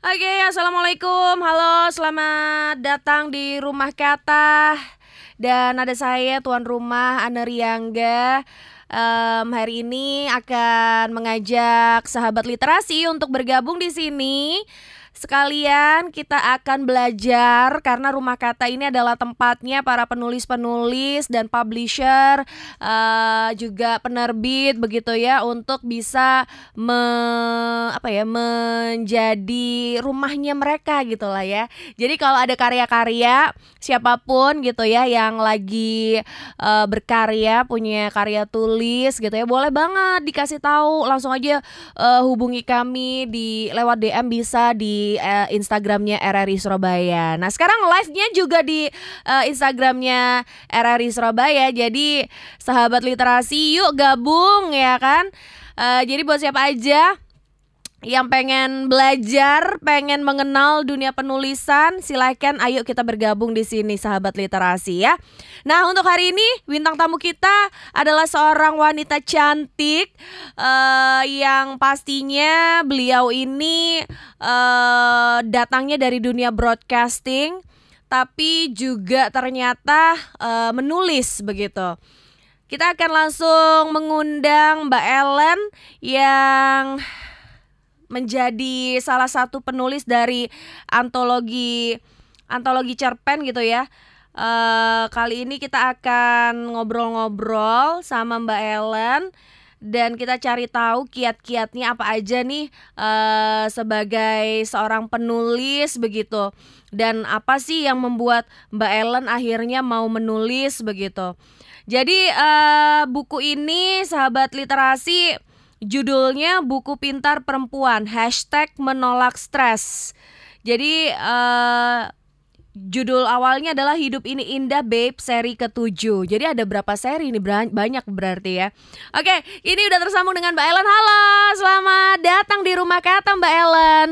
Oke, assalamualaikum. Halo, selamat datang di rumah kata. Dan ada saya tuan rumah Ana Riangga. Um, hari ini akan mengajak sahabat literasi untuk bergabung di sini sekalian kita akan belajar karena rumah kata ini adalah tempatnya para penulis-penulis dan publisher uh, juga penerbit begitu ya untuk bisa me, apa ya menjadi rumahnya mereka gitulah ya. Jadi kalau ada karya-karya siapa pun gitu ya yang lagi uh, berkarya punya karya tulis gitu ya boleh banget dikasih tahu langsung aja uh, hubungi kami di lewat DM bisa di uh, Instagramnya RRI Surabaya. Nah sekarang live-nya juga di uh, Instagramnya RRI Surabaya. Jadi sahabat literasi yuk gabung ya kan. Uh, jadi buat siapa aja yang pengen belajar, pengen mengenal dunia penulisan, silahkan ayo kita bergabung di sini sahabat literasi ya. Nah untuk hari ini bintang tamu kita adalah seorang wanita cantik uh, yang pastinya beliau ini uh, datangnya dari dunia broadcasting, tapi juga ternyata uh, menulis begitu. Kita akan langsung mengundang Mbak Ellen yang menjadi salah satu penulis dari antologi antologi cerpen gitu ya. Uh, kali ini kita akan ngobrol-ngobrol sama Mbak Ellen dan kita cari tahu kiat-kiatnya apa aja nih uh, sebagai seorang penulis begitu dan apa sih yang membuat Mbak Ellen akhirnya mau menulis begitu. Jadi uh, buku ini sahabat literasi Judulnya buku pintar perempuan Hashtag menolak stres. Jadi uh, Judul awalnya adalah Hidup Ini Indah Babe seri ketujuh. Jadi ada berapa seri ini? Banyak berarti ya. Oke ini udah tersambung dengan Mbak Ellen. Halo selamat datang di rumah kata Mbak Ellen.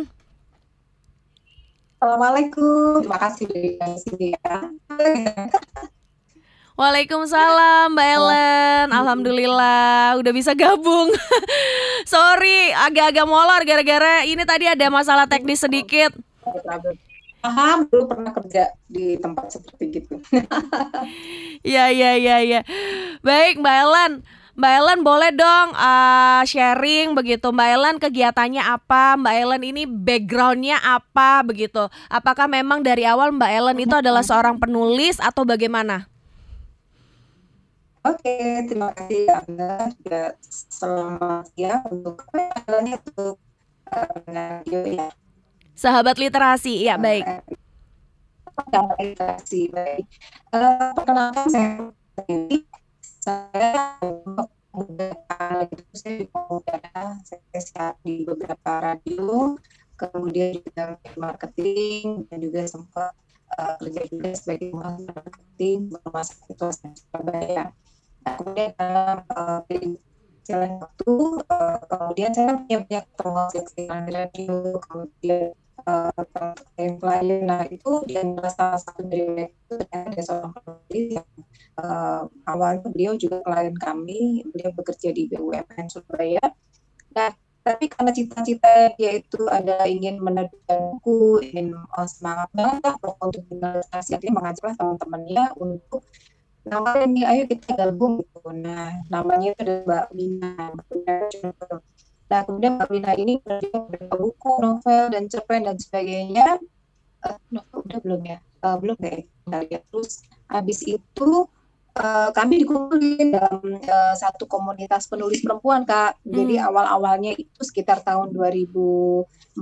Assalamualaikum. Terima kasih. ya Waalaikumsalam Mbak Ellen. Alhamdulillah udah bisa gabung. Sorry agak-agak molor gara-gara ini tadi ada masalah teknis sedikit. Paham, belum pernah kerja di tempat seperti gitu. Iya, iya, iya ya. Baik Mbak Ellen. Mbak Ellen boleh dong uh, sharing begitu. Mbak Ellen kegiatannya apa? Mbak Ellen ini backgroundnya apa? Begitu. Apakah memang dari awal Mbak Ellen itu adalah seorang penulis atau bagaimana? Oke, terima kasih Anda juga selamat ya untuk ini untuk radio ya. Sahabat literasi, ya baik. Sahabat literasi, baik. Uh, perkenalkan saya saya beberapa itu saya di Pemuda, saya siap di beberapa radio, kemudian juga marketing dan juga sempat uh, kerja juga sebagai marketing rumah sakit Surabaya kemudian dalam uh, waktu uh, kemudian saya punya banyak promosi di radio kemudian uh, klien nah itu dia salah satu dari itu ada seorang penulis yang uh, awalnya beliau juga klien kami beliau bekerja di BUMN Surabaya. Nah tapi karena cita-cita dia itu ada ingin menerbitkan buku ingin semangat banget untuk menginvestasi artinya mengajarlah teman-temannya untuk namanya nih ayo kita gabung gitu. Nah namanya itu adalah Mbak Wina nah kemudian Mbak Wina ini beberapa buku novel dan cerpen dan sebagainya. Uh, no, udah belum ya? Uh, belum deh ya. Terus habis itu uh, kami dikumpulin dalam uh, satu komunitas penulis perempuan kak. Hmm. Jadi awal-awalnya itu sekitar tahun 2014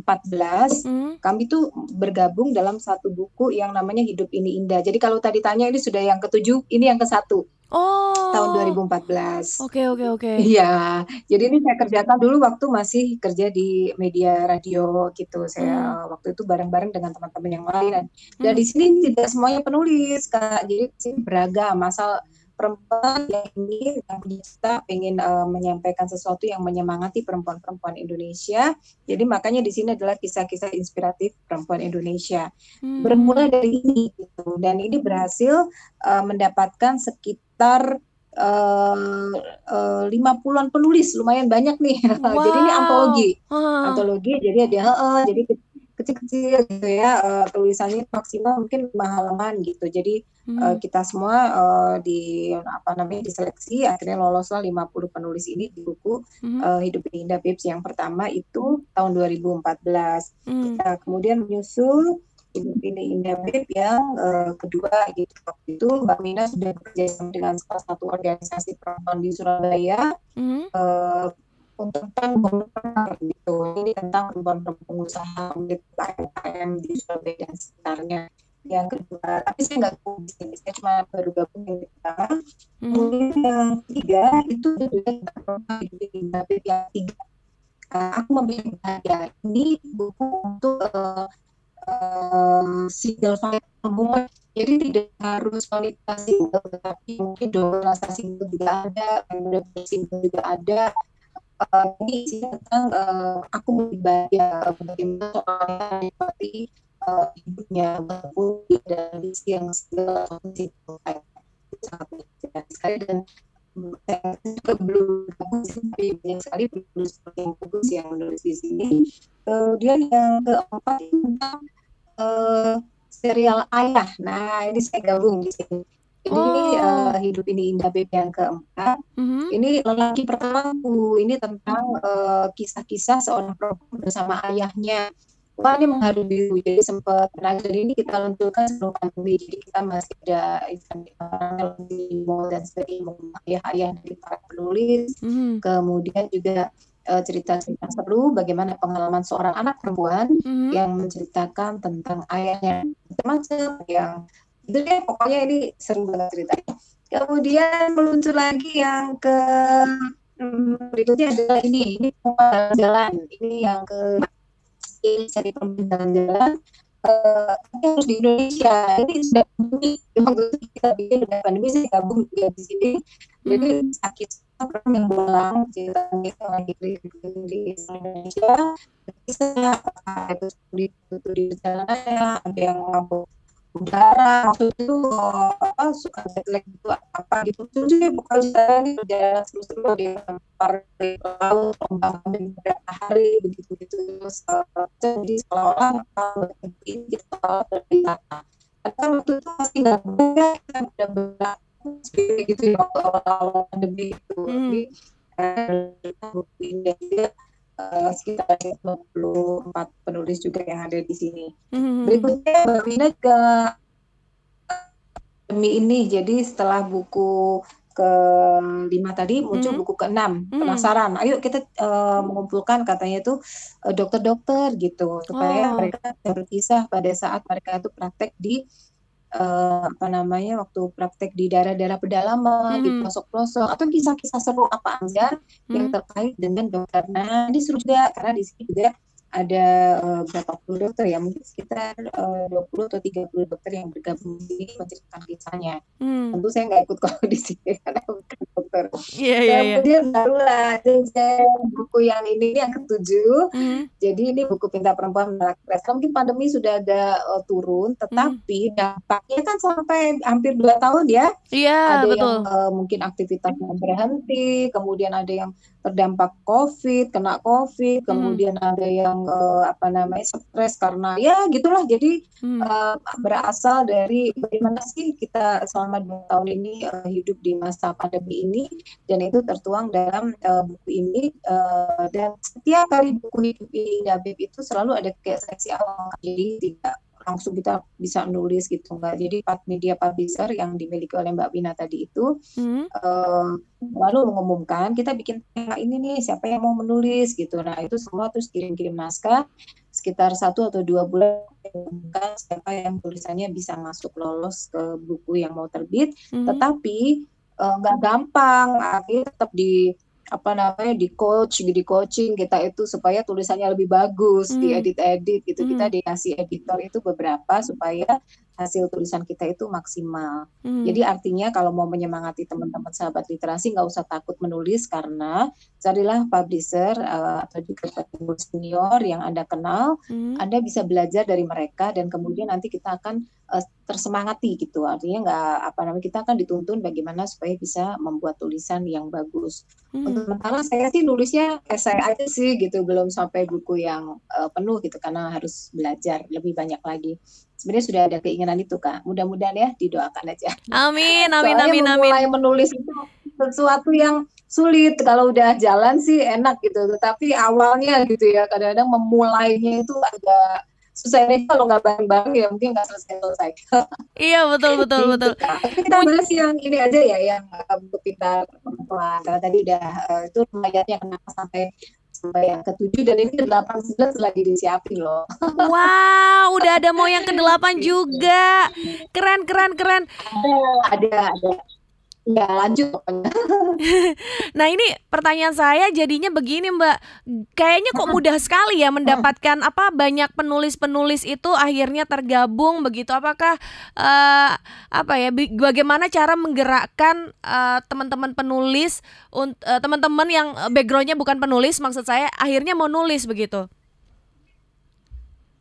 hmm. kami tuh bergabung dalam satu buku yang namanya Hidup Ini Indah. Jadi kalau tadi tanya ini sudah yang ketujuh, ini yang ke satu. Oh. Tahun 2014. Oke okay, oke okay, oke. Okay. Iya. Jadi ini saya kerjakan dulu waktu masih kerja di media radio gitu. Saya hmm. waktu itu bareng-bareng dengan teman-teman yang lain dan, hmm. di sini tidak semuanya penulis Kak. Jadi sini beragam. Masal perempuan yang ini yang kita ingin uh, menyampaikan sesuatu yang menyemangati perempuan-perempuan Indonesia. Jadi makanya di sini adalah kisah-kisah inspiratif perempuan Indonesia. Hmm. Bermula dari ini gitu. dan ini berhasil uh, mendapatkan sekitar lima uh, puluhan penulis lumayan banyak nih. Wow. jadi ini antologi, uh. antologi. Jadi ada uh, jadi kecil-kecil gitu ya uh, tulisannya maksimal mungkin lima halaman gitu jadi hmm. uh, kita semua uh, di apa namanya diseleksi akhirnya loloslah 50 penulis ini di buku hmm. uh, Hidup Indah Pips yang pertama itu tahun 2014 hmm. kita kemudian menyusul Hidup ini Indah Bib yang uh, kedua gitu waktu itu Mbak Mina sudah bekerja sama dengan salah satu organisasi perempuan di Surabaya hmm. uh, untuk tentang benar gitu. Ini tentang perempuan pengusaha unit UMKM di Surabaya dan sekitarnya. Yang kedua, tapi saya nggak tahu di sini, saya cuma baru gabung yang pertama. Hmm. Kemudian yang ketiga itu juga di yang tiga. Uh, aku memilih bahagia. Ini buku untuk uh, uh, single family jadi tidak harus wanita single, tetapi mungkin dua single juga ada, kemudian single juga ada, uh, ini isinya tentang uh, aku bahagia bagaimana soalnya menikmati uh, hidupnya walaupun dan misi yang segala itu sangat sekali dan saya juga belum bagus tapi banyak sekali penulis yang bagus yang menulis di sini. Kemudian yang keempat tentang uh, serial ayah nah ini saya gabung di sini ini oh. uh, hidup ini indah beb yang keempat. Mm-hmm. Ini lelaki pertamaku. Ini tentang uh, kisah-kisah seorang perempuan bersama ayahnya. Wah ini mengharu biru. Jadi sempat nah ini kita luncurkan sebelum pandemi. Jadi kita masih ada event di mall dan sebagainya ayah-ayah dari para penulis. Mm-hmm. Kemudian juga cerita-cerita seru bagaimana pengalaman seorang anak perempuan mm-hmm. yang menceritakan tentang ayahnya macam yang itu deh pokoknya ini seru banget ceritanya kemudian meluncur lagi yang ke hmm, berikutnya adalah ini ini jalan ini yang ke ini cari pembangunan jalan uh, harus di Indonesia ini sudah pandemi waktu kita bikin udah pandemi saya gabung ya di sini jadi hmm. sakit orang yang pulang ceritanya lagi di, di Indonesia bisa itu di, di jalan ada yang mabuk udara waktu itu apa suka jet lag gitu apa gitu jadi bukan saya ini berjalan seru-seru di di laut ombak beberapa hari begitu gitu terus jadi seolah-olah ini kita berwisata karena waktu itu masih nggak boleh kita udah berlaku gitu ya awal-awal pandemi itu hmm. jadi dia uh, sekitar 24 penulis juga yang ada di sini. Mm-hmm. Berikutnya Mbak Wina ke demi ini jadi setelah buku ke lima tadi muncul mm-hmm. buku ke enam mm-hmm. penasaran ayo kita uh, mengumpulkan katanya itu uh, dokter-dokter gitu supaya oh. mereka berkisah pada saat mereka itu praktek di uh, apa namanya waktu praktek di daerah-daerah pedalaman, hmm. di pelosok-pelosok atau kisah-kisah seru apa aja hmm. yang terkait dengan dokter. Nah, ini seru juga karena di sini juga ada uh, berapa puluh dokter ya mungkin sekitar eh, uh, 20 atau 30 dokter yang bergabung di sini menceritakan kisahnya. Hmm. Tentu saya nggak ikut kalau di sini karena bukan dokter. Iya yeah, iya. Yeah, Kemudian yeah. barulah buku yang ini yang ketujuh. Hmm. Jadi ini buku Pinta Perempuan Merakres. Mungkin pandemi sudah ada uh, turun, tetapi hmm. dampaknya kan sampai hampir dua tahun ya. Iya yeah, ada betul. yang uh, mungkin aktivitasnya berhenti, kemudian ada yang terdampak COVID, kena COVID, hmm. kemudian ada yang uh, apa namanya stres karena ya gitulah. Jadi hmm. uh, berasal dari bagaimana sih kita selama dua tahun ini uh, hidup di masa pandemi ini dan itu tertuang dalam uh, buku ini uh, dan setiap kali buku hidup ini Habib itu selalu ada kayak seksi awal jadi tidak langsung kita bisa nulis gitu enggak jadi media publisher yang dimiliki oleh Mbak Bina tadi itu hmm. uh, lalu mengumumkan kita bikin tema ini nih siapa yang mau menulis gitu nah itu semua terus kirim-kirim naskah sekitar satu atau dua bulan mengumumkan siapa yang tulisannya bisa masuk lolos ke buku yang mau terbit hmm. tetapi eh, nggak uh, gampang akhirnya tetap di apa namanya di coach di coaching kita itu supaya tulisannya lebih bagus hmm. diedit-edit gitu hmm. kita dikasih editor itu beberapa supaya hasil tulisan kita itu maksimal hmm. jadi artinya kalau mau menyemangati teman-teman sahabat literasi nggak usah takut menulis karena carilah publisher uh, atau juga penulis senior yang anda kenal hmm. anda bisa belajar dari mereka dan kemudian nanti kita akan uh, tersemangati gitu. Artinya nggak apa namanya kita akan dituntun bagaimana supaya bisa membuat tulisan yang bagus. Hmm. Untuk sementara saya sih nulisnya esai aja sih gitu, belum sampai buku yang uh, penuh gitu karena harus belajar lebih banyak lagi. Sebenarnya sudah ada keinginan itu kak. Mudah-mudahan ya didoakan aja. Amin, amin, Soalnya amin, amin. Mulai menulis itu sesuatu yang sulit. Kalau udah jalan sih enak gitu, tetapi awalnya gitu ya kadang-kadang memulainya itu agak susah ini kalau nggak bareng-bareng ya mungkin nggak selesai-selesai. iya betul betul gitu, betul. Tapi kita bahas yang ini aja ya yang uh, buku pintar. Karena tadi udah uh, itu lumayannya kenapa sampai sampai yang ketujuh dan ini ke delapan sebelas lagi disiapin loh. Wow, udah ada mau yang ke delapan juga. Keren keren keren. Ada ada ada Ya lanjut pokoknya. nah ini pertanyaan saya jadinya begini Mbak, kayaknya kok mudah sekali ya mendapatkan apa banyak penulis-penulis itu akhirnya tergabung begitu. Apakah uh, apa ya? Bagaimana cara menggerakkan uh, teman-teman penulis, uh, teman-teman yang backgroundnya bukan penulis, maksud saya akhirnya mau nulis begitu?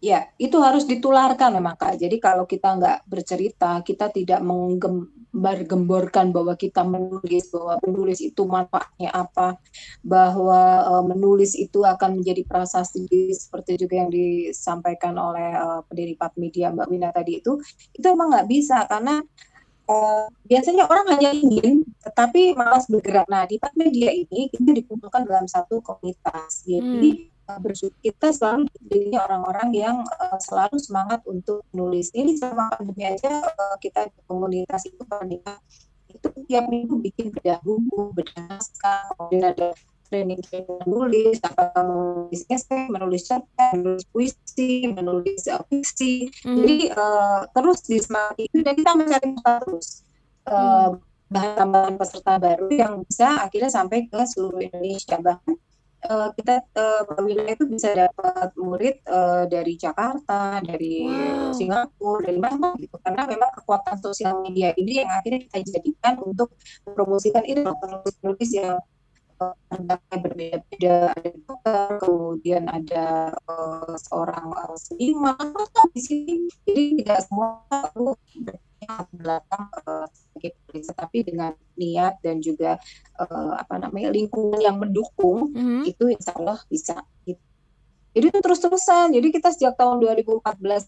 Ya, itu harus ditularkan memang Kak. Jadi kalau kita nggak bercerita, kita tidak menggemborkan bahwa kita menulis, bahwa menulis itu manfaatnya apa, bahwa uh, menulis itu akan menjadi prasasti seperti juga yang disampaikan oleh uh, pendiri Pat Media Mbak Wina tadi itu, itu emang nggak bisa karena uh, biasanya orang hanya ingin tetapi malas bergerak. Nah di Pat Media ini kita dikumpulkan dalam satu komunitas. Jadi hmm bersyukur kita selalu dikelilingi orang-orang yang uh, selalu semangat untuk menulis. Ini sama pandemi aja uh, kita di komunitas itu pernah itu tiap minggu bikin bedah buku, bedah naskah, kemudian ada training training menulis, apa menulis esai, menulis cerpen, menulis puisi, menulis fiksi. Mm. Jadi uh, terus di semangat itu dan kita mencari terus. Uh, bahan tambahan peserta baru yang bisa akhirnya sampai ke seluruh Indonesia bahkan uh, kita uh, wilayah itu bisa dapat murid uh, dari Jakarta, dari wow. Singapura, dari mana gitu. Karena memang kekuatan sosial media ini yang akhirnya kita jadikan untuk mempromosikan ini penulis-penulis yang uh, berbeda-beda. Ada dokter, kemudian ada uh, seorang uh, seniman di sini. Jadi tidak semua perlu belakang uh, sebagai penulis, tapi dengan niat dan juga uh, apa namanya lingkungan yang mendukung mm-hmm. itu insya Allah bisa gitu. Jadi itu terus-terusan. Jadi kita sejak tahun 2014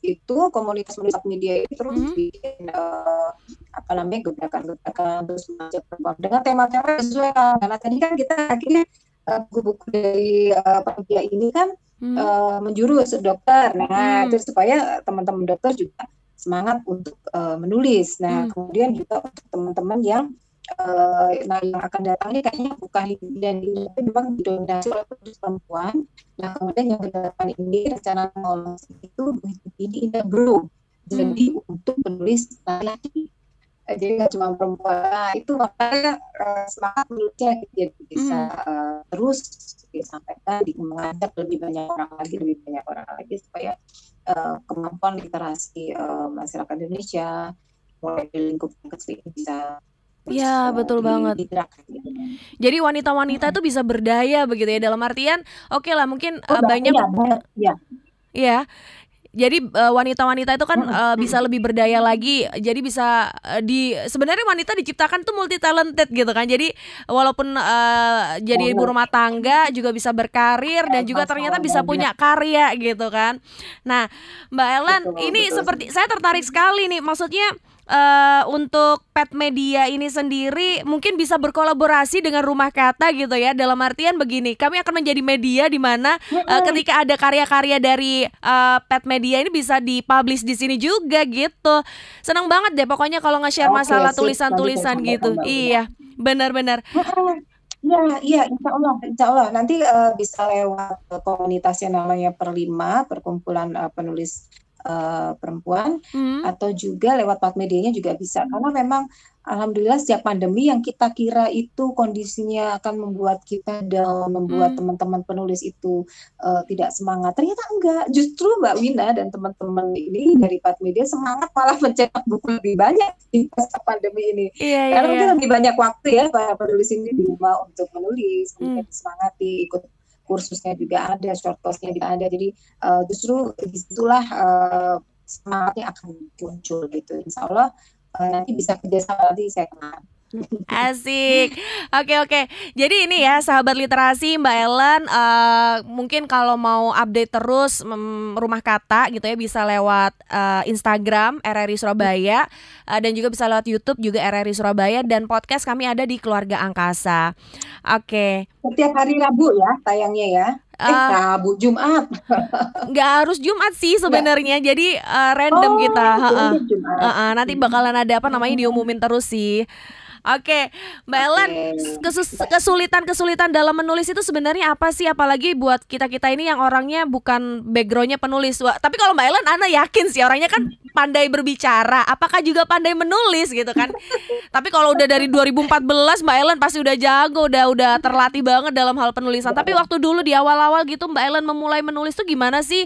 itu komunitas menulis media itu terus mm-hmm. bikin uh, apa namanya gebrakan-gebrakan terus mengajak perempuan dengan tema-tema sesuai karena tadi kan kita akhirnya buku-buku uh, dari uh, ini kan hmm. uh, menjurus dokter. Nah, hmm. terus supaya teman-teman dokter juga semangat untuk uh, menulis. Nah, hmm. kemudian juga untuk teman-teman yang uh, nah yang akan datang ini kayaknya bukan dan ini tapi memang didominasi oleh perempuan. Nah, kemudian yang ke depan ini rencana mau itu ini in the group. Jadi hmm. untuk penulis laki jadi nggak cuma perempuan nah, itu makanya uh, semangat menulisnya jadi bisa hmm. uh, terus disampaikan mengajak lebih banyak orang lagi lebih banyak orang lagi supaya uh, kemampuan literasi uh, masyarakat Indonesia mulai di lingkup kecil bisa Ya betul di, banget. Di gitu. Jadi wanita-wanita itu bisa berdaya begitu ya dalam artian oke okay lah mungkin oh, uh, banyak ya. Ya, jadi uh, wanita-wanita itu kan uh, bisa lebih berdaya lagi jadi bisa uh, di sebenarnya wanita diciptakan tuh multi talented gitu kan. Jadi walaupun uh, jadi ibu rumah tangga juga bisa berkarir dan juga ternyata bisa punya karya gitu kan. Nah mbak Ellen ini seperti saya tertarik sekali nih. Maksudnya uh, untuk pet media ini sendiri mungkin bisa berkolaborasi dengan rumah kata gitu ya. Dalam artian begini kami akan menjadi media di mana uh, ketika ada karya-karya dari uh, pet media ini bisa dipublish di sini juga gitu. Senang banget deh pokoknya kalau nge-share masalah tulisan-tulisan gitu. iya benar-benar Iya, iya, insya Allah, insya Allah. Nanti uh, bisa lewat komunitas yang namanya Perlima, perkumpulan uh, penulis uh, perempuan hmm. atau juga lewat plat medianya juga bisa karena memang alhamdulillah sejak pandemi yang kita kira itu kondisinya akan membuat kita down, membuat hmm. teman-teman penulis itu uh, tidak semangat. Ternyata enggak, justru Mbak Wina dan teman-teman ini dari Pat Media semangat malah mencetak buku lebih banyak di masa pandemi ini. Iya, iya Karena iya, mungkin lebih banyak waktu ya para penulis ini di rumah untuk menulis, hmm. semangati ikut kursusnya juga ada, short course-nya juga ada. Jadi uh, justru di situlah uh, semangatnya akan muncul gitu insya Allah uh, nanti bisa kerjasama nanti saya kenal Asik. Oke oke. Jadi ini ya sahabat literasi Mbak Ellen uh, mungkin kalau mau update terus um, rumah kata gitu ya bisa lewat uh, Instagram RRI Surabaya uh, dan juga bisa lewat YouTube juga RRI Surabaya dan podcast kami ada di Keluarga Angkasa. Oke. Setiap hari Rabu ya tayangnya ya. Eh, uh, Rabu Jumat. Nggak harus Jumat sih sebenarnya. Jadi uh, random oh, kita. Uh, uh, uh, uh, nanti bakalan ada apa namanya diumumin terus sih. Oke, Mbak Ellen, kesulitan-kesulitan dalam menulis itu sebenarnya apa sih? Apalagi buat kita-kita ini yang orangnya bukan backgroundnya penulis. Wah, tapi kalau Mbak Ellen, Anda yakin sih orangnya kan pandai berbicara. Apakah juga pandai menulis gitu kan? tapi kalau udah dari 2014 Mbak Ellen pasti udah jago, udah udah terlatih banget dalam hal penulisan. Tapi waktu dulu di awal-awal gitu Mbak Ellen memulai menulis tuh gimana sih?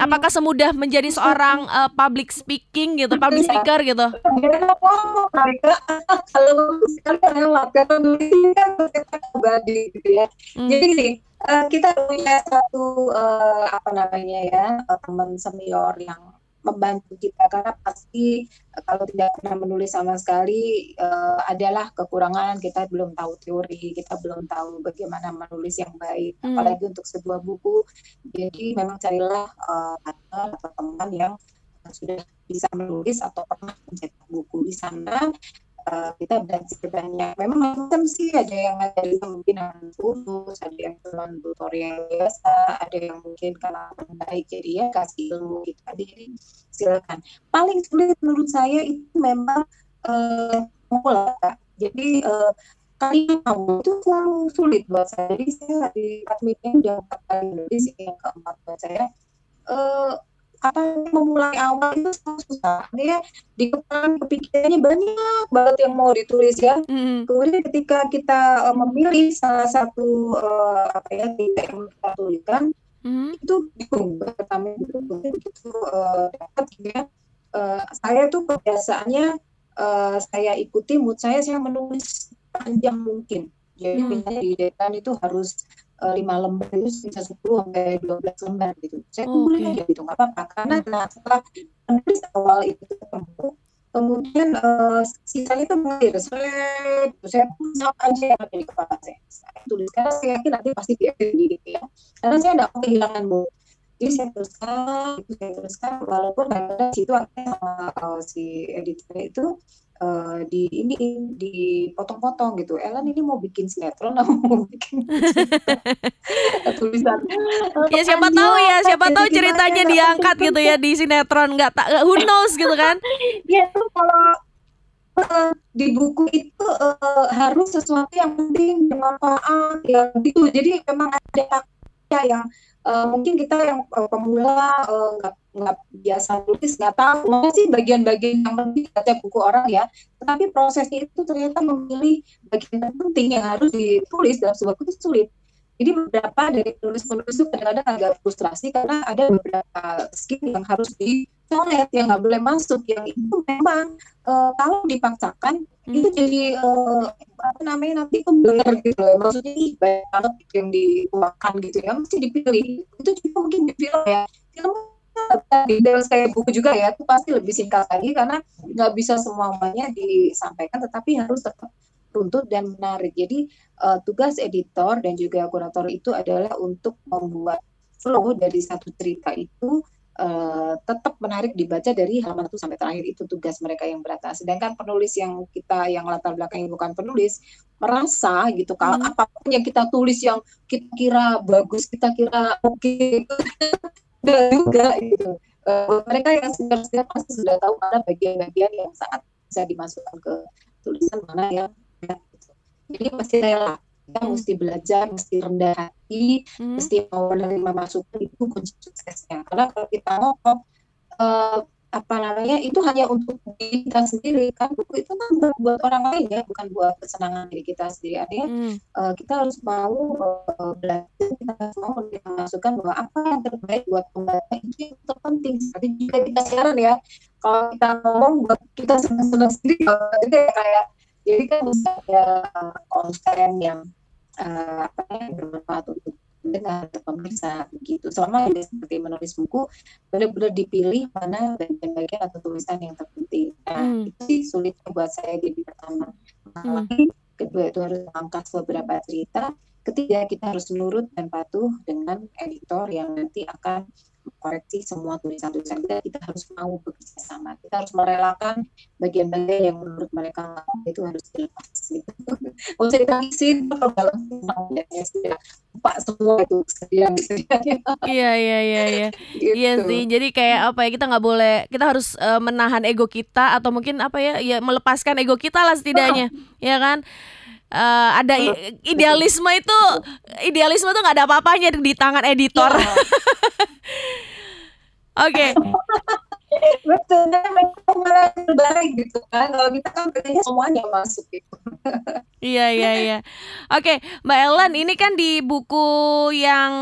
Apakah semudah menjadi seorang uh, public speaking gitu, public speaker gitu? Kalau sekali lewat karena ini kan kita abadi gitu ya. Hmm. Jadi sih uh, kita punya satu uh, apa namanya ya uh, teman senior yang membantu kita karena pasti kalau tidak pernah menulis sama sekali uh, adalah kekurangan kita belum tahu teori kita belum tahu bagaimana menulis yang baik hmm. apalagi untuk sebuah buku jadi memang carilah uh, partner atau teman yang sudah bisa menulis atau pernah mencetak buku di sana uh, kita belajar banyak. Memang macam sih ada yang dari mungkin khusus, ada yang cuma tutorial biasa, ada yang mungkin karena baik jadi ya kasih ilmu gitu. Jadi silakan. Paling sulit menurut saya itu memang uh, mulai. Jadi uh, kali kamu itu selalu sulit buat saya. Jadi saya di adminnya udah empat kali nulis yang keempat buat saya. Uh, apa memulai awal itu susah dia di kepala kepikirannya banyak banget yang mau ditulis ya mm. kemudian ketika kita uh, memilih salah satu uh, apa ya tiga yang kita tuliskan mm. itu bingung pertama itu begitu uh, dapat ya uh, saya tuh kebiasaannya uh, saya ikuti mood saya saya menulis panjang mungkin jadi mm. misalnya di depan itu harus lima lembar itu bisa 10 sampai 12 lembar gitu. Saya oh, tulis okay. aja gitu, nggak apa-apa. Karena nah, setelah menulis awal itu ketemu, kemudian uh, sisanya itu mengalir. Saya, saya tulis apa aja yang ada di kepala saya. Saya tulis karena saya yakin nanti pasti di gitu ya. Karena saya tidak mau kehilangan mood. Jadi saya teruskan, itu saya teruskan, walaupun kadang-kadang situ akhirnya sama uh, si editornya itu uh, di ini dipotong-potong gitu. Ellen ini mau bikin sinetron atau mau bikin tulisan. ya siapa tahu ya, siapa tahu ceritanya diangkat gitu ya di sinetron nggak tak who knows gitu kan. ya itu kalau uh, di buku itu uh, harus sesuatu yang penting bermanfaat ya gitu. Jadi memang ada yang uh, mungkin kita yang uh, pemula nggak uh, nggak biasa tulis nggak tahu. Mana sih bagian-bagian yang penting baca buku orang ya. Tetapi prosesnya itu ternyata memilih bagian penting yang harus ditulis dalam sebuah buku itu sulit. Jadi beberapa dari penulis-penulis itu kadang-kadang agak frustrasi karena ada beberapa skill yang harus dicoret yang nggak boleh masuk yang itu memang uh, kalau dipaksakan hmm. itu jadi uh, apa namanya nanti itu benar gitu loh. Maksudnya ini banyak banget yang dikeluarkan gitu ya. Mesti dipilih. Itu juga mungkin di film ya. Film detail kayak buku juga ya itu pasti lebih singkat lagi karena nggak bisa semuanya disampaikan tetapi harus tetap runtut dan menarik. Jadi uh, tugas editor dan juga kurator itu adalah untuk membuat flow dari satu cerita itu uh, tetap menarik dibaca dari halaman satu sampai terakhir itu tugas mereka yang berata. Sedangkan penulis yang kita yang latar belakangnya bukan penulis merasa gitu kalau hmm. apa pun yang kita tulis yang kita kira bagus, kita kira oke okay, juga gitu uh, mereka yang senior pasti sudah tahu mana bagian-bagian yang sangat bisa dimasukkan ke tulisan mana yang ya, gitu. jadi pasti rela. Mesti belajar mesti rendah hati hmm. mesti mau menerima masukan itu kunci suksesnya. Karena kalau kita ngomong uh, apa namanya itu hanya untuk diri kita sendiri kan? Buku itu kan buat, orang lain ya bukan buat kesenangan diri kita sendiri. Artinya hmm. uh, kita harus mau uh, belajar kita harus mau masukan bahwa apa yang terbaik buat pembaca itu yang terpenting. Seperti juga kita siaran ya kalau kita ngomong buat kita senang-senang sendiri jadi kayak jadi kan bisa ada konten yang uh, apa yang bermanfaat untuk atau pemirsa begitu. Selama ini seperti menulis buku, benar-benar dipilih mana bagian-bagian atau tulisan yang terpenting. Nah, hmm. itu sih sulit buat saya jadi pertama. Nah, hmm. kedua itu harus mengangkat beberapa cerita. Ketiga, kita harus nurut dan patuh dengan editor yang nanti akan koreksi semua tulisan-tulisan kita kita harus mau bekerja sama. Kita harus merelakan bagian-bagian yang menurut mereka itu harus dilepas. Gitu nggak usah ditangisin kalau dalam ya sudah lupa semua itu. Kesedihan iya iya iya. Iya gitu. iya sih jadi kayak apa ya kita nggak boleh kita harus uh, menahan ego kita atau mungkin apa ya ya melepaskan ego kita lah setidaknya ya kan uh, ada idealisme itu idealisme tuh nggak ada apa-apanya di tangan editor. Ya. Oke. Betul, malah terbaik gitu kan. Kalau kita kan pengennya semuanya masuk gitu. iya iya iya. Oke, Mbak Ellen, ini kan di buku yang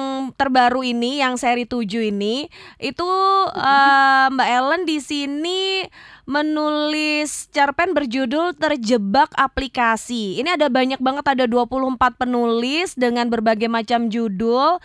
terbaru ini, yang seri 7 ini, itu uh, Mbak Ellen di sini menulis cerpen berjudul Terjebak Aplikasi. Ini ada banyak banget ada 24 penulis dengan berbagai macam judul.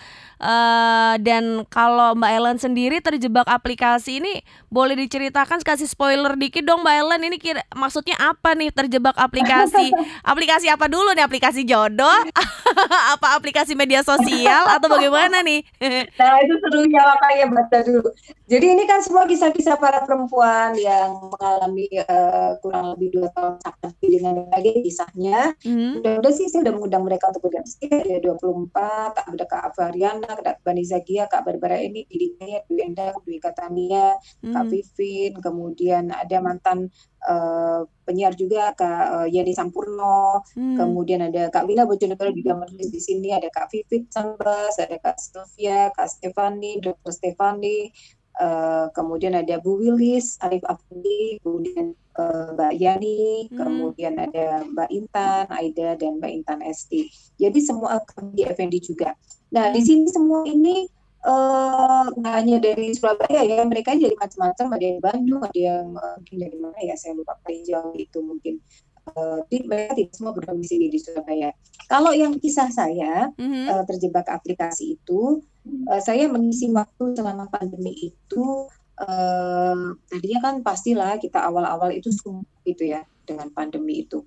Uh, dan kalau Mbak Ellen sendiri terjebak aplikasi ini boleh diceritakan kasih spoiler dikit dong Mbak Ellen ini kira maksudnya apa nih terjebak aplikasi? aplikasi apa dulu nih? Aplikasi jodoh? apa aplikasi media sosial atau bagaimana nih? nah itu serunya makanya baca dulu. Jadi ini kan semua kisah-kisah para perempuan yang mengalami uh, kurang lebih dua tahun sakit dengan berbagai kisahnya. Hmm. Udah-udah sih saya udah mengundang mereka untuk bergabung. Ada 24, ada Kak Avariana, Kak Bani Zagia, Kak Barbara ini, Didi Kayat, Dwi Endang, Dwi Katania, hmm. Kak Vivin, kemudian ada mantan uh, penyiar juga Kak uh, Yeni Sampurno, hmm. kemudian ada Kak Wina Bojonegoro juga menulis di sini, ada Kak Vivit Sambas, ada Kak Sylvia, Kak Stefani, Dr. Stefani, Uh, kemudian ada Bu Wilis, Arif Afandi, kemudian uh, Mbak Yani, hmm. kemudian ada Mbak Intan, Aida, dan Mbak Intan Esti. Jadi semua di Effendi juga. Nah di sini semua ini uh, nggak hanya dari Surabaya ya, mereka jadi macam-macam. Ada yang Bandung, ada yang uh, mungkin dari mana ya, saya lupa paling jauh itu mungkin. Uh, mereka tidak semua berdomisili di Surabaya. Kalau yang kisah saya mm-hmm. uh, terjebak aplikasi itu uh, saya mengisi waktu selama pandemi itu uh, tadinya kan pastilah kita awal-awal itu sungguh gitu ya dengan pandemi itu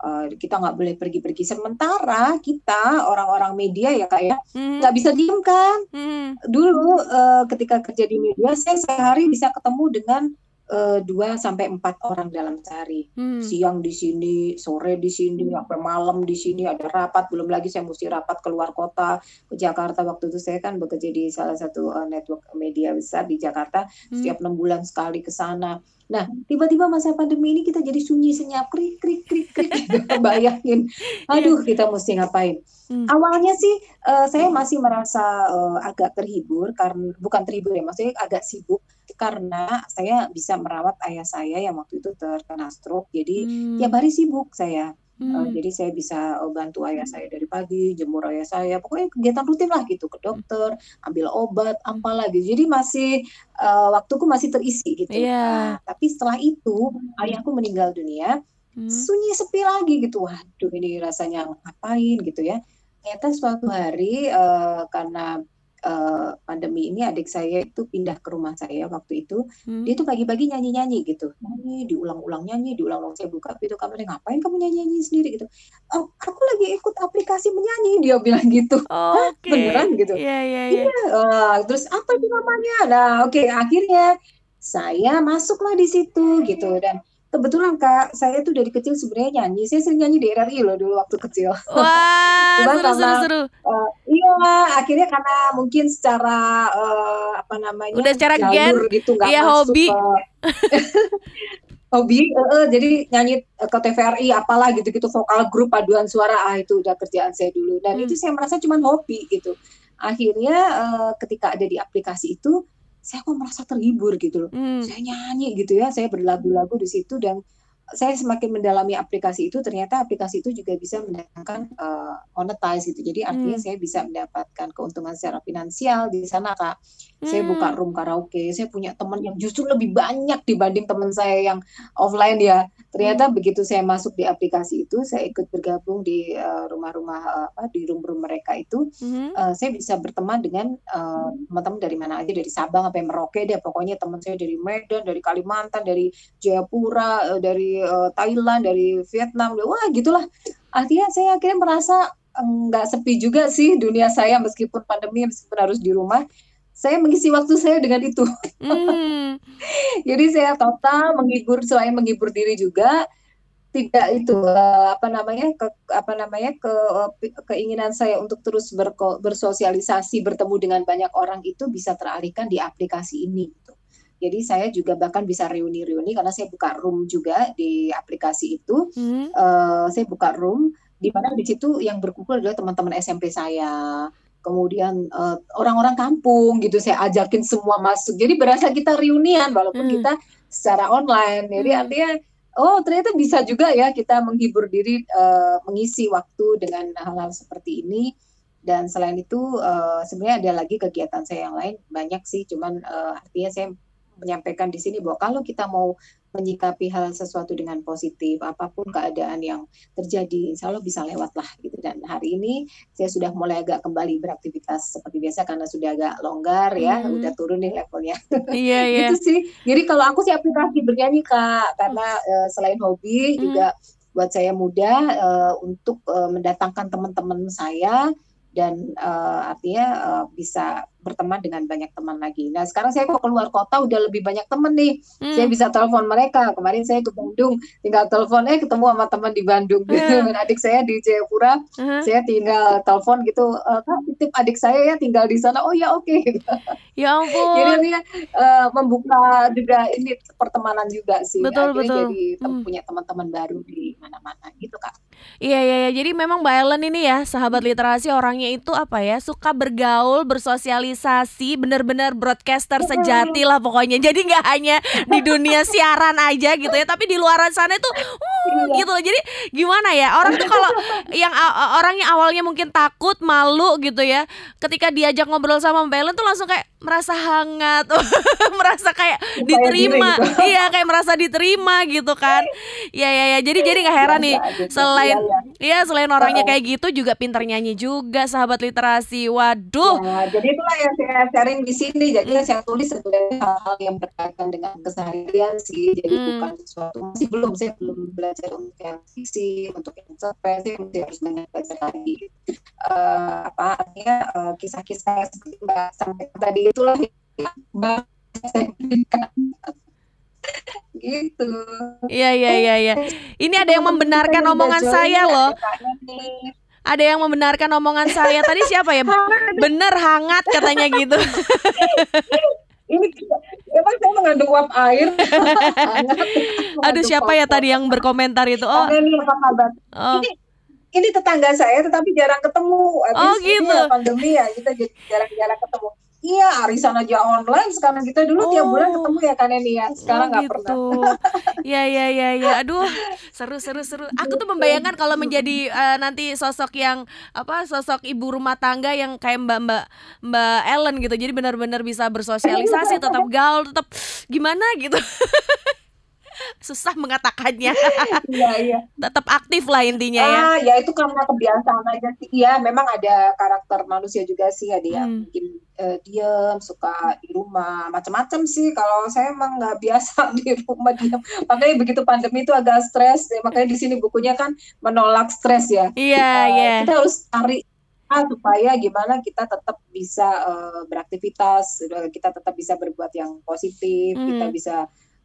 uh, kita nggak boleh pergi-pergi sementara kita orang-orang media ya kak ya hmm. nggak hmm. bisa diem kan hmm. dulu uh, ketika kerja di media saya sehari bisa ketemu dengan uh, dua sampai empat orang dalam sehari. Hmm. Siang di sini, sore di sini, sampai malam di sini ada rapat. Belum lagi saya mesti rapat keluar kota ke Jakarta. Waktu itu saya kan bekerja di salah satu uh, network media besar di Jakarta. Hmm. Setiap enam bulan sekali ke sana. Nah, tiba-tiba masa pandemi ini kita jadi sunyi senyap, krik krik krik krik. Bayangin, aduh kita mesti ngapain? Hmm. Awalnya sih uh, saya masih merasa uh, agak terhibur karena bukan terhibur ya, maksudnya agak sibuk karena saya bisa merawat ayah saya yang waktu itu terkena stroke. Jadi hmm. tiap hari sibuk saya. Hmm. Uh, jadi saya bisa uh, bantu ayah saya dari pagi, jemur ayah saya, pokoknya kegiatan rutin lah gitu ke dokter, ambil obat, apalah gitu. Jadi masih uh, waktuku masih terisi gitu. Yeah. Nah, tapi setelah itu ayahku meninggal dunia, hmm. sunyi sepi lagi gitu. Waduh ini rasanya ngapain gitu ya. Ternyata suatu hari uh, karena uh, pandemi ini adik saya itu pindah ke rumah saya waktu itu. Hmm. dia tuh pagi-pagi nyanyi-nyanyi gitu. Nyanyi diulang-ulang nyanyi diulang-ulang. Saya buka pintu kamarnya ngapain kamu nyanyi-nyanyi sendiri? gitu. Oh, aku lagi ikut aplikasi menyanyi dia bilang gitu. Okay. beneran gitu. Yeah, yeah, yeah. iya uh, terus apa itu namanya? Nah oke okay, akhirnya saya masuklah di situ gitu. Dan kebetulan kak saya tuh dari kecil sebenarnya nyanyi. Saya sering nyanyi di RRI loh dulu waktu kecil. Wah seru, karena, seru seru. uh, iya akhirnya karena mungkin secara uh, apa namanya udah secara gen gitu nggak iya hobi. hobi uh, uh, jadi nyanyi ke TVRI apalah gitu-gitu vokal grup paduan suara. Ah itu udah kerjaan saya dulu. Dan hmm. itu saya merasa cuma hobi gitu. Akhirnya uh, ketika ada di aplikasi itu saya kok merasa terhibur gitu loh. Hmm. Saya nyanyi gitu ya, saya berlagu-lagu di situ dan saya semakin mendalami aplikasi itu ternyata aplikasi itu juga bisa mendatangkan uh, monetize gitu. Jadi artinya hmm. saya bisa mendapatkan keuntungan secara finansial di sana Kak. Hmm. Saya buka hmm. room karaoke, saya punya teman yang justru lebih banyak dibanding teman saya yang offline ya. Ternyata hmm. begitu saya masuk di aplikasi itu, saya ikut bergabung di uh, rumah-rumah uh, apa di room-room mereka itu, hmm. uh, saya bisa berteman dengan teman-teman uh, dari mana aja dari Sabang sampai Merauke deh. Pokoknya teman saya dari Medan, dari Kalimantan, dari Jayapura, uh, dari uh, Thailand, dari Vietnam, wah gitulah. Artinya saya akhirnya merasa nggak sepi juga sih dunia saya meskipun pandemi meskipun harus di rumah saya mengisi waktu saya dengan itu. Mm. Jadi saya total menghibur selain menghibur diri juga tidak itu uh, apa namanya ke apa namanya ke uh, keinginan saya untuk terus berko, bersosialisasi bertemu dengan banyak orang itu bisa teralihkan di aplikasi ini. Jadi saya juga bahkan bisa reuni-reuni karena saya buka room juga di aplikasi itu. Hmm. Uh, saya buka room di mana di situ yang berkumpul adalah teman-teman SMP saya. Kemudian eh, orang-orang kampung gitu saya ajakin semua masuk. Jadi berasa kita reunian walaupun hmm. kita secara online. Jadi hmm. artinya oh ternyata bisa juga ya kita menghibur diri uh, mengisi waktu dengan hal-hal seperti ini dan selain itu uh, sebenarnya ada lagi kegiatan saya yang lain banyak sih cuman uh, artinya saya menyampaikan di sini bahwa kalau kita mau menyikapi hal sesuatu dengan positif, apa pun keadaan yang terjadi, insya Allah bisa lewat lah gitu. Dan hari ini saya sudah mulai agak kembali beraktivitas seperti biasa karena sudah agak longgar ya, hmm. udah turun nih levelnya. Iya iya. gitu sih. Jadi kalau aku sih aplikasi bernyanyi kak, karena uh, selain hobi hmm. juga buat saya mudah uh, untuk uh, mendatangkan teman-teman saya dan uh, artinya uh, bisa berteman dengan banyak teman lagi. Nah sekarang saya kok keluar kota udah lebih banyak teman nih. Hmm. Saya bisa telepon mereka. Kemarin saya ke Bandung, tinggal telepon eh ketemu sama teman di Bandung. Hmm. adik saya di Jayapura, hmm. saya tinggal telepon gitu. Uh, titip adik saya ya tinggal di sana. Oh ya oke. Okay. Ya ampun. jadi ini uh, membuka juga ini pertemanan juga sih. Betul Akhirnya betul. Jadi hmm. punya teman-teman baru di mana-mana gitu kak. Iya iya iya. Jadi memang Mbak Ellen ini ya sahabat literasi orangnya itu apa ya suka bergaul, bersosialisasi, benar-benar broadcaster sejati lah pokoknya. Jadi nggak hanya di dunia siaran aja gitu ya, tapi di luar sana itu uh, gitu loh. Jadi gimana ya orang tuh kalau yang orang yang awalnya mungkin takut, malu gitu ya, ketika diajak ngobrol sama Mbak Ellen tuh langsung kayak merasa hangat, merasa kayak diterima, gitu. iya kayak merasa diterima gitu kan. Iya iya ya. Jadi jadi nggak heran nih selain Iya, selain orangnya kayak gitu juga pintar nyanyi juga, sahabat literasi. Waduh. Ya, jadi itulah yang saya sharing di sini. Jadi yang saya tulis sebenarnya hal-hal yang berkaitan dengan keseharian sih. Jadi hmm. bukan sesuatu masih belum saya belum belajar untuk yang fiksi, untuk yang surprise, masih harus banyak belajar lagi. Uh, apa artinya uh, kisah-kisah seperti Mbak sampai tadi itulah yang saya berikan gitu. Iya iya iya iya. Ini ada yang membenarkan omongan saya loh. Ada yang membenarkan omongan saya tadi siapa ya? Bener hangat katanya gitu. Ini emang saya mengandung uap air. Aduh siapa ya tadi yang berkomentar itu? Oh. Ini apa kabar? Oh. Ini ini tetangga saya tetapi jarang ketemu. Habis oh gitu. Ya, pandemi ya kita jadi jarang-jarang ketemu. Iya, arisan aja online sekarang kita dulu oh. tiap bulan ketemu ya kan ini ya. Sekarang oh, nggak oh, gitu. pernah. Iya iya iya iya. Aduh, seru seru seru. Aku tuh membayangkan kalau menjadi uh, nanti sosok yang apa? Sosok ibu rumah tangga yang kayak Mbak Mbak Mbak Ellen gitu. Jadi benar-benar bisa bersosialisasi, tetap gaul, tetap gimana gitu. susah mengatakannya. Iya, iya. Tetap aktif lah intinya ya. Ah, ya itu karena kebiasaan aja sih. Iya, memang ada karakter manusia juga sih ada yang hmm. mungkin uh, diam, suka di rumah, macam-macam sih. Kalau saya emang nggak biasa di rumah diam. Makanya begitu pandemi itu agak stres. Ya, makanya di sini bukunya kan menolak stres ya. Iya, yeah, uh, iya. Kita harus cari supaya gimana kita tetap bisa uh, beraktivitas, kita tetap bisa berbuat yang positif, hmm. kita bisa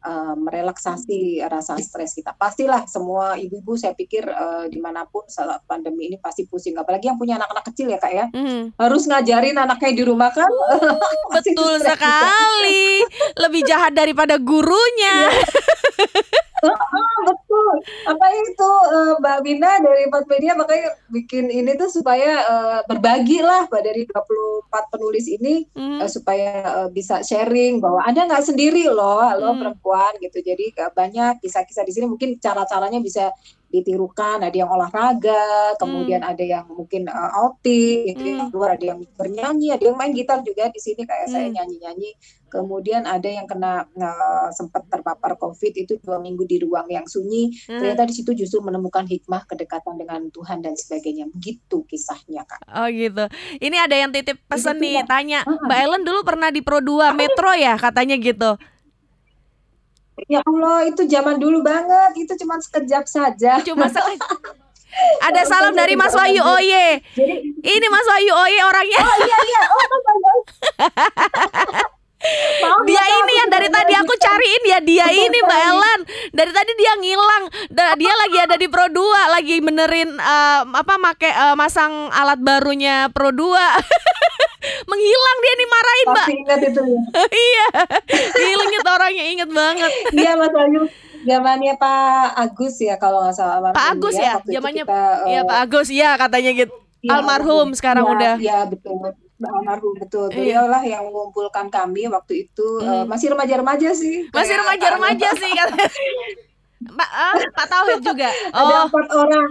uh, merelaksasi rasa stres kita. Pastilah semua ibu-ibu saya pikir uh, di mana pun saat pandemi ini pasti pusing. Apalagi yang punya anak-anak kecil ya kak ya, mm. harus ngajarin anaknya di rumah kan. Uh, betul sekali, lebih jahat daripada gurunya. oh, betul. Apa itu uh, Mbak Bina dari Empat Media makanya bikin ini tuh supaya uh, berbagi lah Mbak dari 24 penulis ini hmm. uh, supaya uh, bisa sharing bahwa Anda nggak sendiri loh, lo hmm. perempuan gitu. Jadi uh, banyak kisah-kisah di sini mungkin cara-caranya bisa ditirukan ada yang olahraga kemudian hmm. ada yang mungkin uh, outing gitu ya. hmm. luar ada yang bernyanyi ada yang main gitar juga di sini kayak hmm. saya nyanyi-nyanyi kemudian ada yang kena uh, sempat terpapar covid itu dua minggu di ruang yang sunyi hmm. ternyata di situ justru menemukan hikmah kedekatan dengan Tuhan dan sebagainya begitu kisahnya kak oh gitu ini ada yang titip pesan nih ya. tanya Mbak Ellen dulu pernah di Pro 2 Metro ya katanya gitu Ya Allah, itu zaman dulu banget. Itu cuma sekejap saja. Cuma sekejap. Ada salam dari Mas Wahyu Oye. Ini Mas Wahyu Oye orangnya. Oh iya iya. Oh, dia ini yang dari tadi aku cariin ya dia ini Mbak Ellen. Dari tadi dia ngilang. Dia lagi ada di Pro 2 lagi benerin uh, apa make uh, masang alat barunya Pro 2 menghilang dia nih marahin Mbak ingat itu ya? Iya. Hilang itu orangnya inget banget. Iya Mas Ayu. Zamannya Pak Agus ya kalau nggak salah. Pak Agus ya, ya? zamannya iya uh, Pak Agus. Ya katanya gitu. Ya, almarhum sekarang ya, udah. iya betul almarhum betul iya. beliau lah yang mengumpulkan kami waktu itu hmm. uh, masih remaja-remaja sih masih remaja-remaja sih katanya Pak uh, Pak Tauhid juga oh. ada empat orang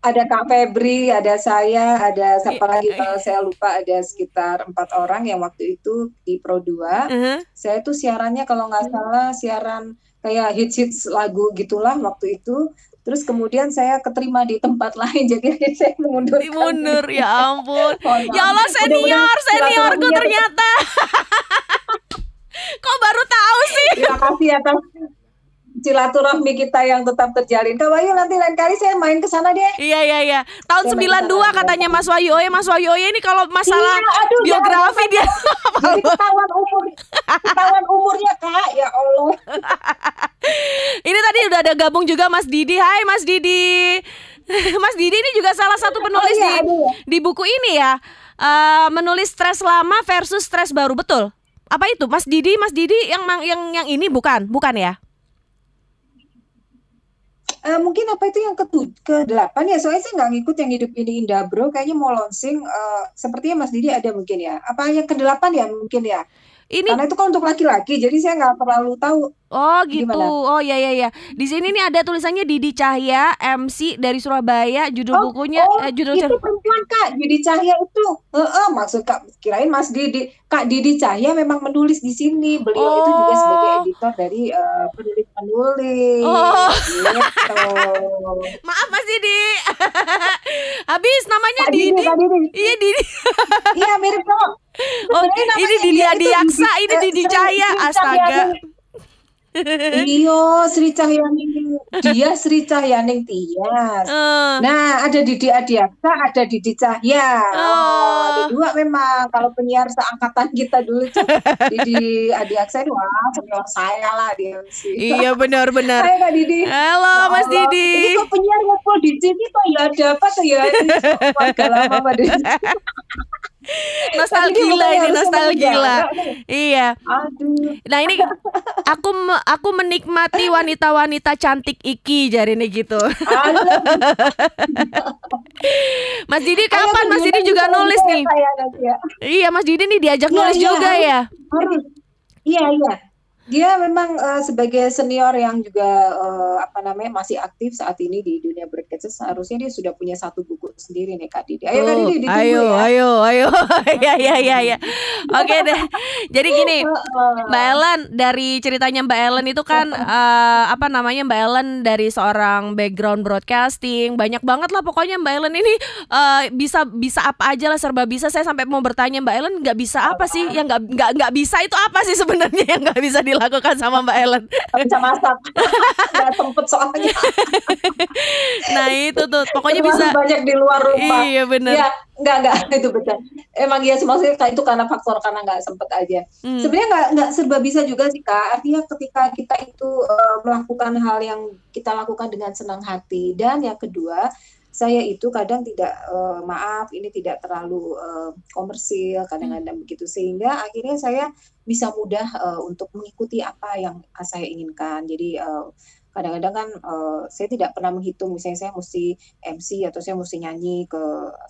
ada Kak Febri, ada saya, ada siapa lagi kalau saya lupa ada sekitar empat orang yang waktu itu di Pro 2. Uh -huh. Saya tuh siarannya kalau nggak salah siaran kayak hits-hits lagu gitulah waktu itu. Terus kemudian saya keterima di tempat lain, jadi saya mundur. Mundur, ya ampun. ya Allah senior, seniorku ternyata. Kok baru tahu sih? Terima kasih atas silaturahmi kita yang tetap terjalin. Kak Wahyu nanti lain kali saya main ke sana deh. Iya iya iya. Tahun ya, 92 katanya Mas Wahyu. Oh ya Mas Wahyu oh ya ini kalau masalah iya, aduh, biografi dia Jadi ketahuan umur ketahuan umurnya Kak. Ya Allah. ini tadi udah ada gabung juga Mas Didi. Hai Mas Didi. Mas Didi ini juga salah satu penulis oh, iya, di di buku ini ya. Uh, menulis stres lama versus stres baru betul. Apa itu Mas Didi? Mas Didi yang yang yang ini bukan? Bukan ya? Uh, mungkin apa itu yang ke ke delapan ya? Soalnya saya nggak ngikut yang hidup ini indah bro. Kayaknya mau launching uh, sepertinya Mas Didi ada mungkin ya. Apa yang ke delapan ya mungkin ya? Ini karena itu kan untuk laki-laki jadi saya nggak terlalu tahu Oh gitu. Gimana? Oh ya ya ya. Di sini nih ada tulisannya Didi Cahya MC dari Surabaya. Judul oh, bukunya oh, eh, judul itu perempuan Kak. Didi Cahya itu. Heeh, uh, maksud Kak kirain Mas Didi. Kak Didi Cahya memang menulis di sini. Beliau oh. itu juga sebagai oh. editor dari uh, penulis-penulis. Oh. Gitu. Maaf Mas Didi. Habis namanya Kak Didi. Didi. Didi. Iya Didi. iya mirip kok. Oh, ini Didi Adiaksa, ini Didi Cahya. Astaga. Iyo Sri Cahyaning dia Sri Cahyaning Tias. Uh. Nah ada Didi Adiaksa, ada Didi Cahya. Uh. Oh, dua memang kalau penyiar seangkatan kita dulu Didi Adiaksa itu wah senior saya lah dia sih. Iya benar-benar. Hai Kak Didi. Halo Mas Didi. Ini kok penyiar ngumpul di sini kok ya ada apa tuh ya? Ini lama Mbak Didi. nostalgia ini nostalgia iya. Aduh. nah ini aku aku menikmati wanita-wanita cantik iki jari ini gitu. Mas Didi kapan Mas Didi juga nulis nih? ya. iya Mas Didi nih diajak iya, nulis iya, juga ya? Iya iya dia memang uh, sebagai senior yang juga uh, apa namanya masih aktif saat ini di dunia broadcast seharusnya dia sudah punya satu buku sendiri nih Kak Didi. Ayo Kak Didi ditunggu ayo, ya. Ayo ayo ya ya ya ya. Oke deh. Jadi gini Mbak Ellen dari ceritanya Mbak Ellen itu kan uh, apa namanya Mbak Ellen dari seorang background broadcasting banyak banget lah pokoknya Mbak Ellen ini uh, bisa bisa apa aja lah serba bisa. Saya sampai mau bertanya Mbak Ellen nggak bisa apa sih yang nggak nggak nggak bisa itu apa sih sebenarnya yang nggak bisa dilakukan dilakukan sama Mbak Ellen? bisa masak, nggak sempet soalnya. nah itu tuh, pokoknya bisa banyak di luar rumah. Iya benar. Ya, nggak nggak itu betul. Emang ya maksudnya itu karena faktor karena nggak sempet aja. Hmm. Sebenarnya nggak nggak serba bisa juga sih kak. Artinya ketika kita itu uh, melakukan hal yang kita lakukan dengan senang hati dan yang kedua saya itu kadang tidak uh, maaf ini tidak terlalu uh, komersil kadang-kadang hmm. begitu. Sehingga akhirnya saya bisa mudah uh, untuk mengikuti apa yang saya inginkan. Jadi uh, kadang-kadang kan uh, saya tidak pernah menghitung. Misalnya saya mesti MC atau saya mesti nyanyi ke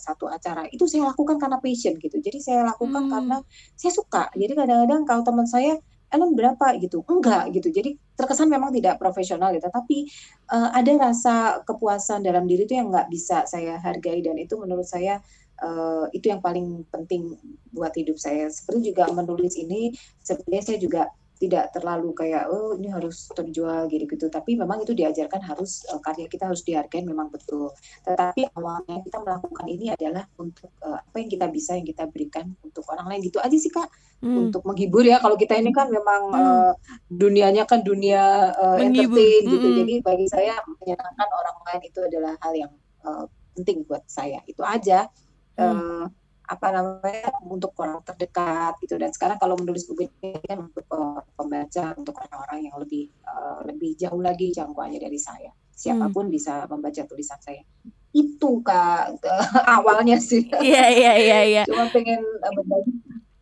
satu acara. Itu saya lakukan karena passion gitu. Jadi saya lakukan hmm. karena saya suka. Jadi kadang-kadang kalau teman saya Ellen berapa gitu? Enggak gitu. Jadi terkesan memang tidak profesional gitu. Tapi uh, ada rasa kepuasan dalam diri itu yang nggak bisa saya hargai. Dan itu menurut saya uh, itu yang paling penting buat hidup saya. Seperti juga menulis ini sebenarnya saya juga tidak terlalu kayak oh ini harus terjual gitu gitu tapi memang itu diajarkan harus uh, karya kita harus dihargai memang betul. Tetapi awalnya kita melakukan ini adalah untuk uh, apa yang kita bisa yang kita berikan untuk orang lain. Gitu aja sih kak. Hmm. untuk menghibur ya. Kalau kita ini kan memang hmm. uh, dunianya kan dunia uh, entertain gitu. Hmm. jadi bagi saya menyenangkan orang lain itu adalah hal yang uh, penting buat saya. Itu aja. Hmm. uh, apa namanya untuk orang terdekat gitu. Dan sekarang kalau menulis buku ini kan untuk uh, pembaca untuk orang-orang yang lebih uh, lebih jauh lagi jangkauannya dari saya. Siapa pun hmm. bisa membaca tulisan saya. Itu kak awalnya sih. Iya iya iya iya. Cuma pengen uh, berbagi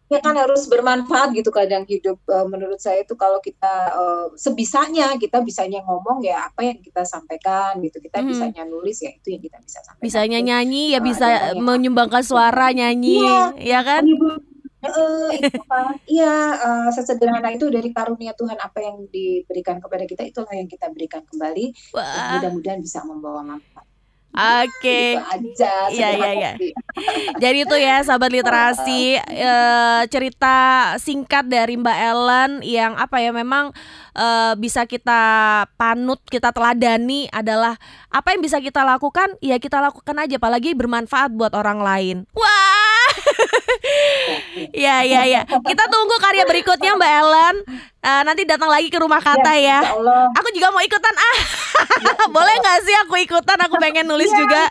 ya kan harus bermanfaat gitu kadang hidup uh, menurut saya itu kalau kita uh, sebisanya kita bisanya ngomong ya apa yang kita sampaikan gitu. Kita hmm. bisanya nulis ya itu yang kita bisa sampaikan. Bisanya nyanyi ya uh, bisa menyumbangkan suara nyanyi ya, ya kan? Uh, itu iya uh, sesederhana itu dari karunia Tuhan apa yang diberikan kepada kita itulah yang kita berikan kembali. Mudah-mudahan bisa membawa manfaat Oke. Gitu iya iya iya. Jadi itu ya sahabat literasi e, cerita singkat dari Mbak Ellen yang apa ya memang e, bisa kita panut, kita teladani adalah apa yang bisa kita lakukan ya kita lakukan aja apalagi bermanfaat buat orang lain. Wah. ya ya ya. Kita tunggu karya berikutnya Mbak Ellen. Uh, nanti datang lagi ke rumah kata ya. ya. Aku juga mau ikutan ah. Ya, Boleh nggak sih aku ikutan? Aku pengen nulis ya, juga.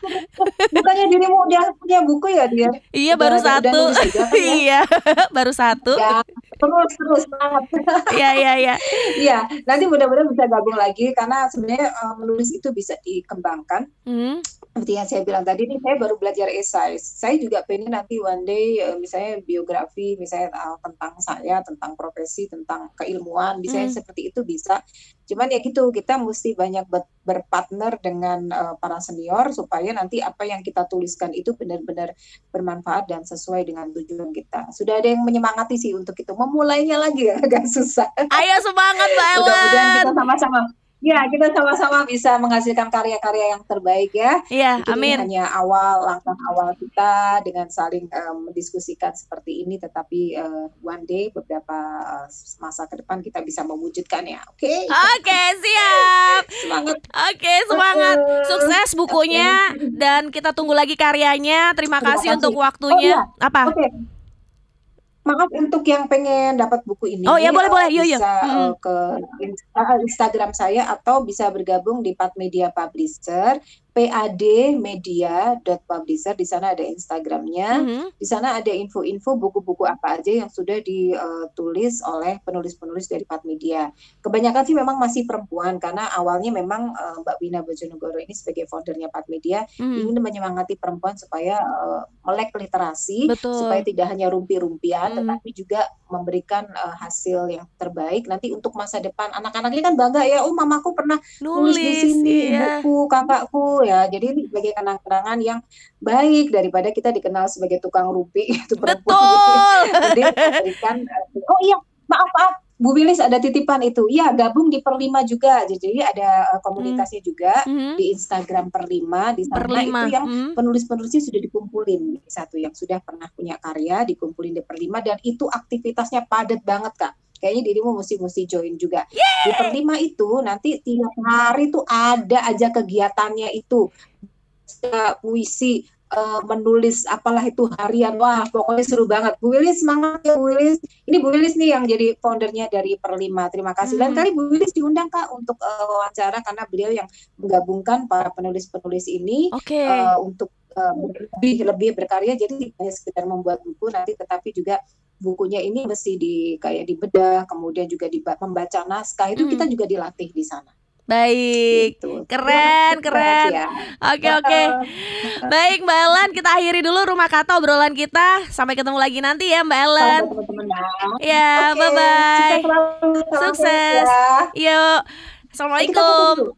Bukannya dirimu dia punya buku ya dia? Iya baru udah, satu. Udah juga, kan, ya? iya baru satu. Ya, terus terus banget. Iya iya iya. Iya nanti mudah-mudahan bisa gabung lagi karena sebenarnya uh, menulis itu bisa dikembangkan. Hmm seperti yang saya bilang tadi nih saya baru belajar esai saya juga pengen nanti one day uh, misalnya biografi misalnya uh, tentang saya tentang profesi tentang keilmuan misalnya hmm. seperti itu bisa cuman ya gitu kita mesti banyak berpartner dengan uh, para senior supaya nanti apa yang kita tuliskan itu benar-benar bermanfaat dan sesuai dengan tujuan kita. Sudah ada yang menyemangati sih untuk itu. Memulainya lagi agak susah. Ayo semangat mbak Ellen. mudah-mudahan kita sama-sama Ya, kita sama-sama bisa menghasilkan karya-karya yang terbaik ya. Iya, amin. Hanya awal langkah awal kita dengan saling um, mendiskusikan seperti ini, tetapi uh, one day beberapa uh, masa ke depan kita bisa mewujudkan ya. Oke. Okay? Oke, okay, siap. semangat. Oke, okay, semangat. Sukses bukunya okay. dan kita tunggu lagi karyanya. Terima, Terima kasih, kasih untuk waktunya. Oh, iya. Apa? Oke. Okay maaf untuk yang pengen dapat buku ini. Oh ya boleh boleh, yuk yuk. Bisa hmm. ke Instagram saya atau bisa bergabung di Pat Media Publisher padmedia.publisher di sana ada Instagramnya, mm-hmm. di sana ada info-info buku-buku apa aja yang sudah ditulis oleh penulis-penulis dari Pat Media. Kebanyakan sih memang masih perempuan karena awalnya memang uh, Mbak Wina Bojonegoro ini sebagai foundernya Pat Media mm-hmm. ingin menyemangati perempuan supaya uh, melek literasi, Betul. supaya tidak hanya rumpi-rumpian, mm-hmm. tetapi juga memberikan uh, hasil yang terbaik nanti untuk masa depan anak-anaknya kan bangga ya, oh mamaku pernah nulis, nulis di sini iya. buku kakakku ya. Jadi ini sebagai kenang-kenangan yang baik daripada kita dikenal sebagai tukang rupi itu perempuan. Jadi berikan oh iya, maaf maaf Bu Wilis ada titipan itu. Iya, gabung di Perlima juga. Jadi ada eh, komunitasnya hmm. juga hmm. di Instagram Perlima. Di sana Perlima. itu yang hmm. penulis-penulisnya sudah dikumpulin. Satu yang sudah pernah punya karya dikumpulin di Perlima dan itu aktivitasnya padat banget, Kak kayaknya dirimu mesti mesti join juga. Yeay! Di perlima itu nanti tiap hari tuh ada aja kegiatannya itu puisi uh, menulis apalah itu harian wah pokoknya seru banget Bu Wilis semangat ya Bu Wilis ini Bu Wilis nih yang jadi foundernya dari Perlima terima kasih dan hmm. kali Bu Wilis diundang kak untuk uh, wawancara karena beliau yang menggabungkan para penulis-penulis ini okay. uh, untuk uh, lebih lebih berkarya jadi tidak hanya sekedar membuat buku nanti tetapi juga bukunya ini mesti di kayak dibedah, kemudian juga di, membaca naskah itu hmm. kita juga dilatih di sana. Baik, gitu. keren, keren. Ya. Oke, oke. Baik, Mbak Ellen, kita akhiri dulu rumah kata obrolan kita. Sampai ketemu lagi nanti ya, Mbak Ellen. Ya, bye bye. Sukses. Sukses. Ya. Yuk. Assalamualaikum.